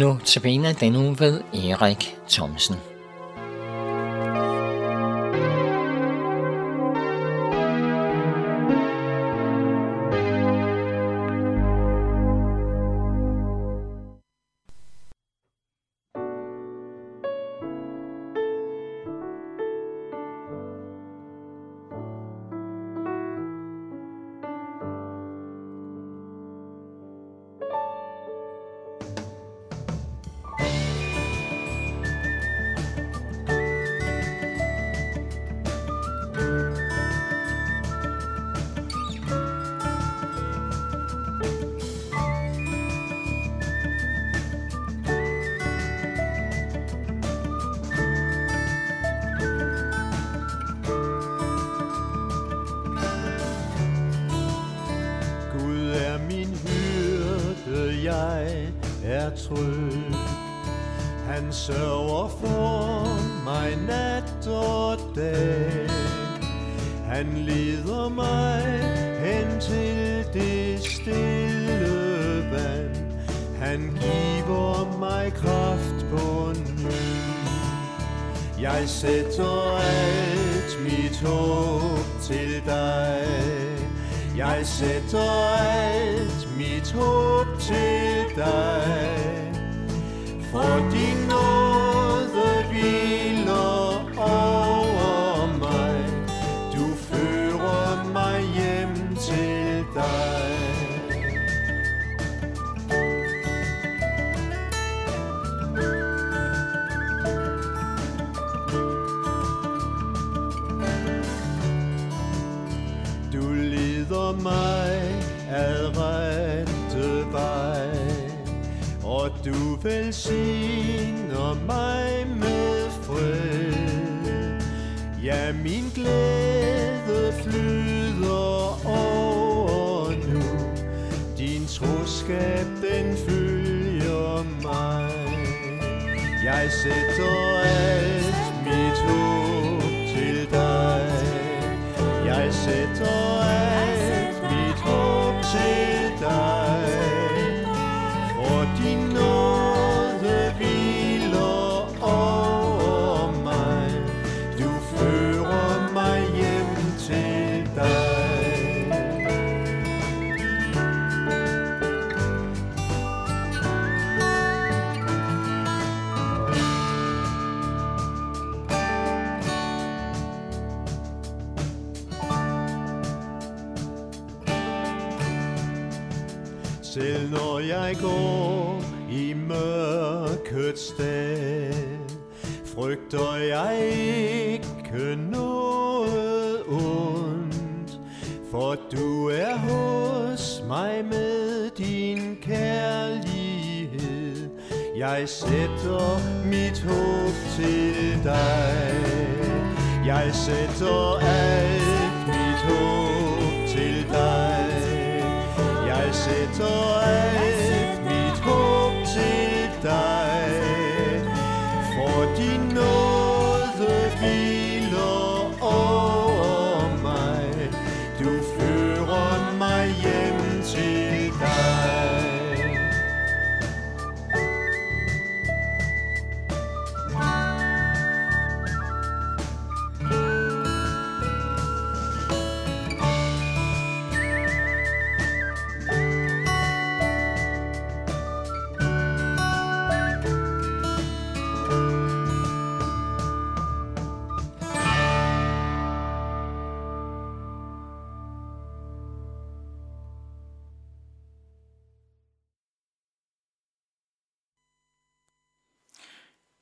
Nu tabiner den uge ved Erik Thomsen. Er tryg. Han sørger for mig nat og dag. Han leder mig hen til det stille vand. Han giver mig kraft på ny. Jeg sætter alt mit håb til dig. Jeg sætter alt mit håb til dig. For din nåde vil du velsigner mig med fred. Ja, min glæde flyder over nu. Din troskab, den følger mig. Jeg sætter alt mit håb til dig. Jeg sætter Selv når jeg går i mørkets dal, frygter jeg ikke noget ondt, for du er hos mig med din kærlighed. Jeg sætter mit håb til dig. Jeg sætter alt mit håb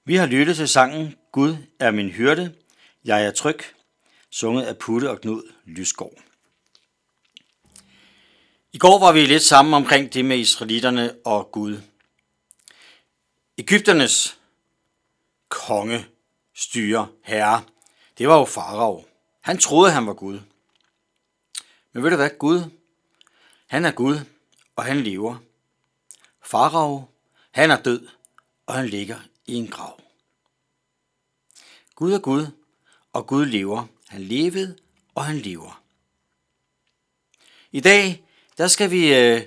Vi har lyttet til sangen Gud er min hyrde, jeg er tryg, sunget af Putte og Knud Lysgaard. I går var vi lidt sammen omkring det med israelitterne og Gud. Ægypternes konge, styre, herre, det var jo farao. Han troede, han var Gud. Men ved du hvad, Gud? Han er Gud, og han lever. Farao, han er død, og han ligger i en grav. Gud er Gud, og Gud lever. Han levede, og han lever. I dag, der skal vi øh,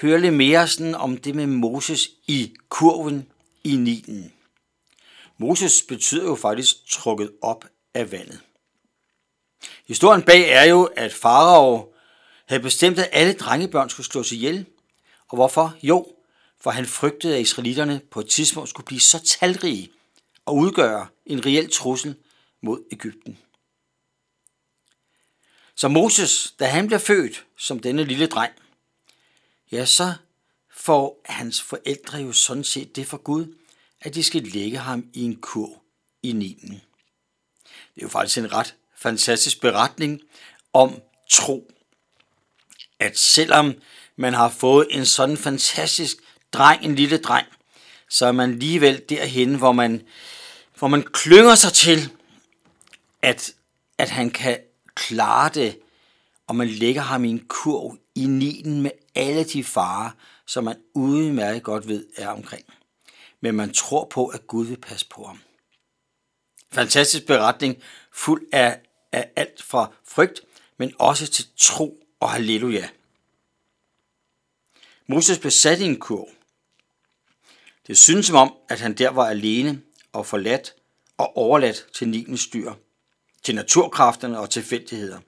høre lidt mere sådan om det med Moses i kurven i Nilen. Moses betyder jo faktisk trukket op af vandet. Historien bag er jo, at Farao havde bestemt, at alle drengebørn skulle slås ihjel. Og hvorfor? Jo, for han frygtede, at israelitterne på et tidspunkt skulle blive så talrige og udgøre en reel trussel mod Ægypten. Så Moses, da han bliver født som denne lille dreng, ja, så får hans forældre jo sådan set det for Gud, at de skal lægge ham i en kur i Nilen. Det er jo faktisk en ret fantastisk beretning om tro. At selvom man har fået en sådan fantastisk dreng, en lille dreng, så er man alligevel derhen, hvor man, hvor man klynger sig til, at, at han kan klare det, og man lægger ham i en kurv i Nilen med alle de farer, som man udmærket godt ved er omkring. Men man tror på, at Gud vil passe på ham. Fantastisk beretning, fuld af, af alt fra frygt, men også til tro og halleluja. Moses blev sat i en kurv. Det synes som om, at han der var alene og forladt og overladt til Nilens dyr, til naturkræfterne og tilfældigheder.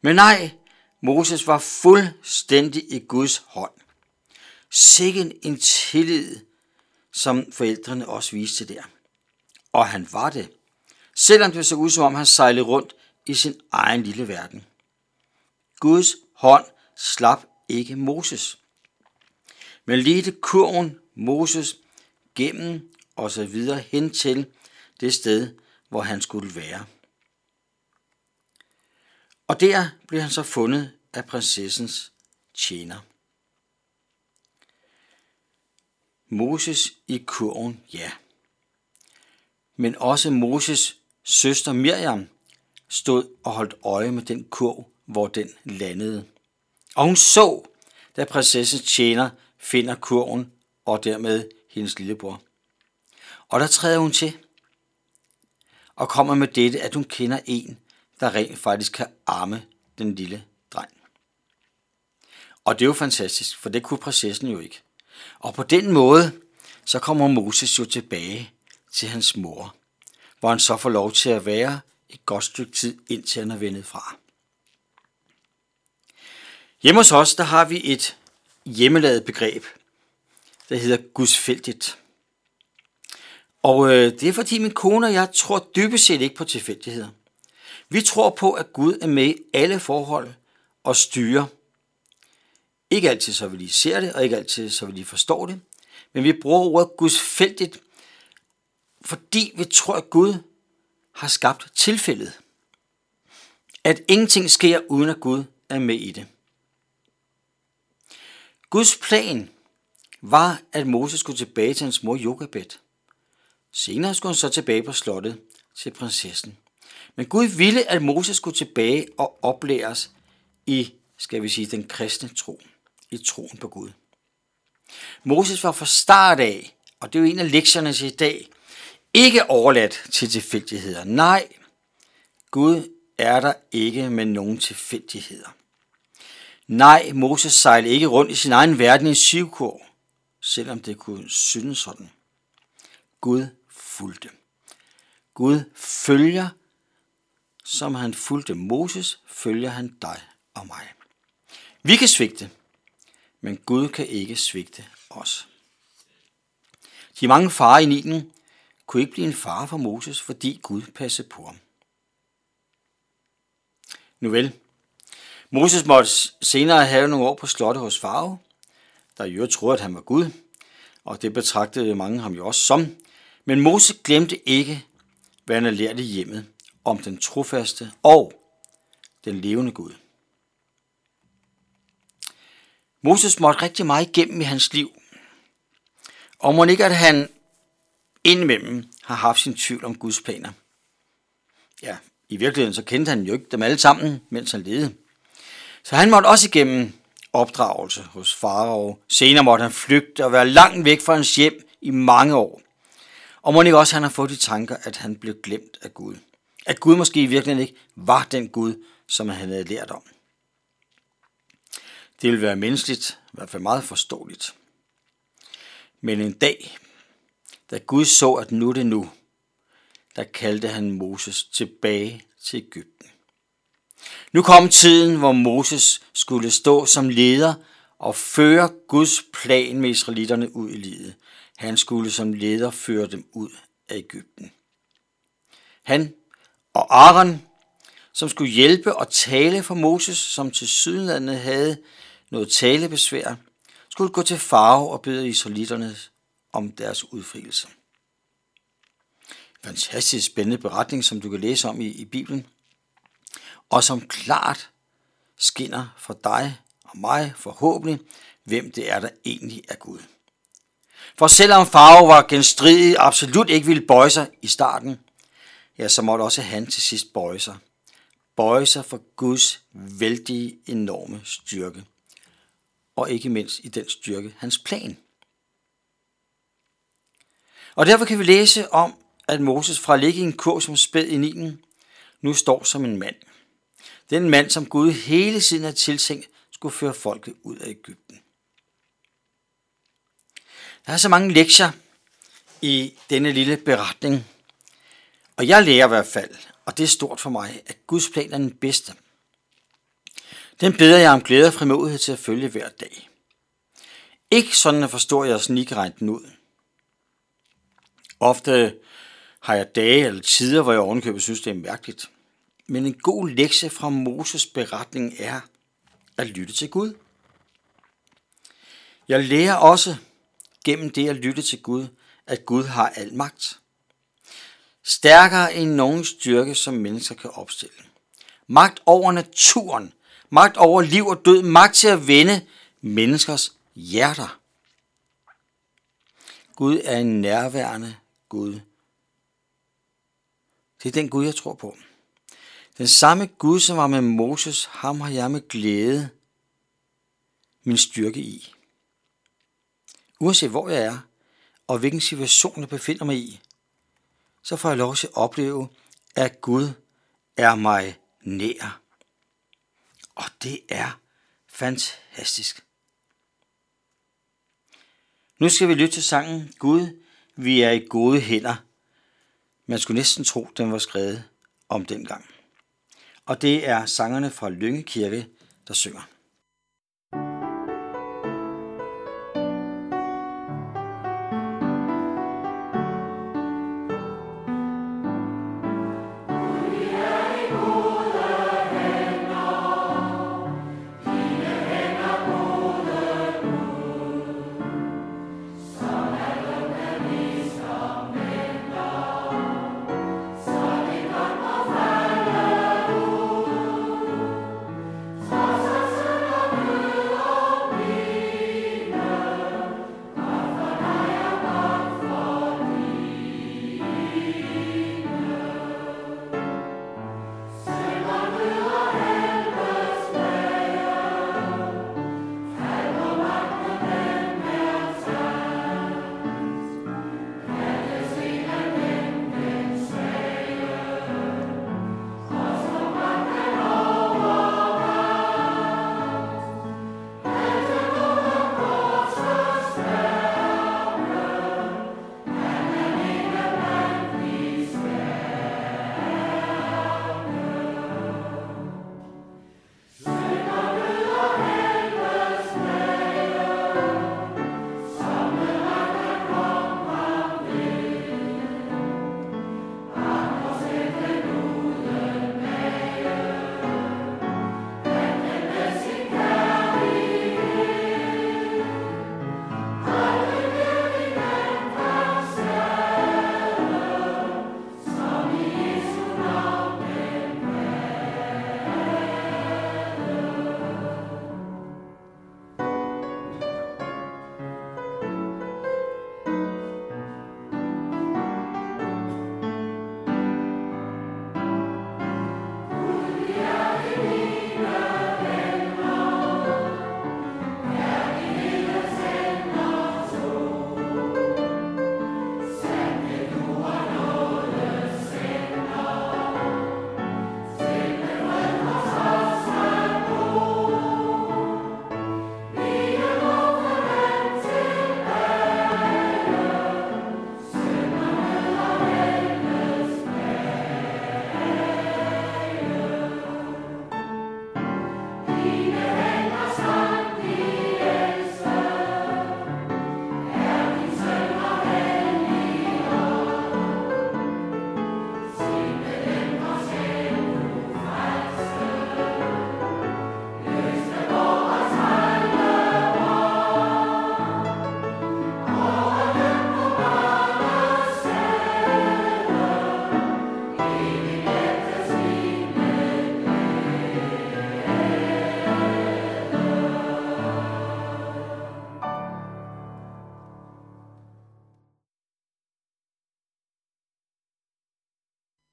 Men nej, Moses var fuldstændig i Guds hånd. Sikken en tillid, som forældrene også viste der. Og han var det, selvom det så ud som om han sejlede rundt i sin egen lille verden. Guds hånd slap ikke Moses, men ledte kurven Moses gennem og så videre hen til det sted, hvor han skulle være. Og der blev han så fundet af prinsessens tjener. Moses i kurven, ja. Men også Moses søster Miriam stod og holdt øje med den kurv, hvor den landede. Og hun så, da prinsessens tjener finder kurven og dermed hendes lillebror. Og der træder hun til og kommer med dette, at hun kender en, der rent faktisk kan arme den lille dreng. Og det er jo fantastisk, for det kunne prinsessen jo ikke. Og på den måde, så kommer Moses jo tilbage til hans mor, hvor han så får lov til at være et godt stykke tid, indtil han er vendet fra. Hjemme hos os, der har vi et hjemmelavet begreb, der hedder gudsfældigt. Og øh, det er fordi min kone og jeg tror dybest set ikke på tilfældigheder. Vi tror på, at Gud er med i alle forhold og styrer. Ikke altid så vi lige ser det, og ikke altid så vi lige forstår det, men vi bruger ordet gudsfældigt, fordi vi tror, at Gud har skabt tilfældet. At ingenting sker, uden at Gud er med i det. Guds plan var, at Moses skulle tilbage til hans mor Jokabet. Senere skulle han så tilbage på slottet til prinsessen. Men Gud ville, at Moses skulle tilbage og oplæres i, skal vi sige, den kristne tro, i troen på Gud. Moses var fra start af, og det er jo en af lektierne til i dag, ikke overladt til tilfældigheder. Nej, Gud er der ikke med nogen tilfældigheder. Nej, Moses sejlede ikke rundt i sin egen verden i syvkår, selvom det kunne synes sådan. Gud fulgte. Gud følger, som han fulgte Moses, følger han dig og mig. Vi kan svigte, men Gud kan ikke svigte os. De mange farer i Nilen kunne ikke blive en far for Moses, fordi Gud passede på ham. Nu vel, Moses måtte senere have nogle år på slottet hos Farve, der i øvrigt troede, at han var Gud, og det betragtede mange ham jo også som. Men Moses glemte ikke, hvad han havde lært i hjemmet om den trofaste og den levende Gud. Moses måtte rigtig meget igennem i hans liv. Og må ikke, at han indimellem har haft sin tvivl om Guds planer. Ja, i virkeligheden så kendte han jo ikke dem alle sammen, mens han levede. Så han måtte også igennem opdragelse hos farao. Senere måtte han flygte og være langt væk fra hans hjem i mange år. Og må ikke også han har fået de tanker, at han blev glemt af Gud. At Gud måske i virkeligheden ikke var den Gud, som han havde lært om. Det vil være menneskeligt, i hvert fald meget forståeligt. Men en dag, da Gud så, at nu det nu, der kaldte han Moses tilbage til Ægypten. Nu kom tiden, hvor Moses skulle stå som leder og føre Guds plan med israelitterne ud i livet. Han skulle som leder føre dem ud af Ægypten. Han og Aaron, som skulle hjælpe og tale for Moses, som til sydenlandet havde noget talebesvær, skulle gå til farve og bede israelitterne om deres udfrielse. Fantastisk spændende beretning, som du kan læse om i, i Bibelen, og som klart skinner for dig og mig forhåbentlig, hvem det er, der egentlig er Gud. For selvom Farve var genstridig absolut ikke ville bøje sig i starten, ja, så måtte også han til sidst bøje sig. Bøje sig for Guds vældige, enorme styrke. Og ikke mindst i den styrke, hans plan. Og derfor kan vi læse om, at Moses fra at ligge i en kurv som spæd i Nilen, nu står som en mand. Den mand, som Gud hele tiden havde tiltænkt, skulle føre folket ud af Ægypten. Der er så mange lektier i denne lille beretning, og jeg lærer i hvert fald, og det er stort for mig, at Guds plan er den bedste. Den beder jeg om glæde og frimodighed til at følge hver dag. Ikke sådan at forstå, jeg sådan den ud. Ofte har jeg dage eller tider, hvor jeg ovenkøbet synes, det er mærkeligt. Men en god lektie fra Moses beretning er at lytte til Gud. Jeg lærer også gennem det at lytte til Gud, at Gud har al magt. Stærkere end nogen styrke, som mennesker kan opstille. Magt over naturen, magt over liv og død, magt til at vende menneskers hjerter. Gud er en nærværende Gud. Det er den Gud, jeg tror på. Den samme Gud, som var med Moses, ham har jeg med glæde min styrke i. Uanset hvor jeg er, og hvilken situation jeg befinder mig i, så får jeg lov til at opleve, at Gud er mig nær. Og det er fantastisk. Nu skal vi lytte til sangen Gud, vi er i gode hænder. Man skulle næsten tro, den var skrevet om dengang. Og det er sangerne fra Lyngekirke, der synger.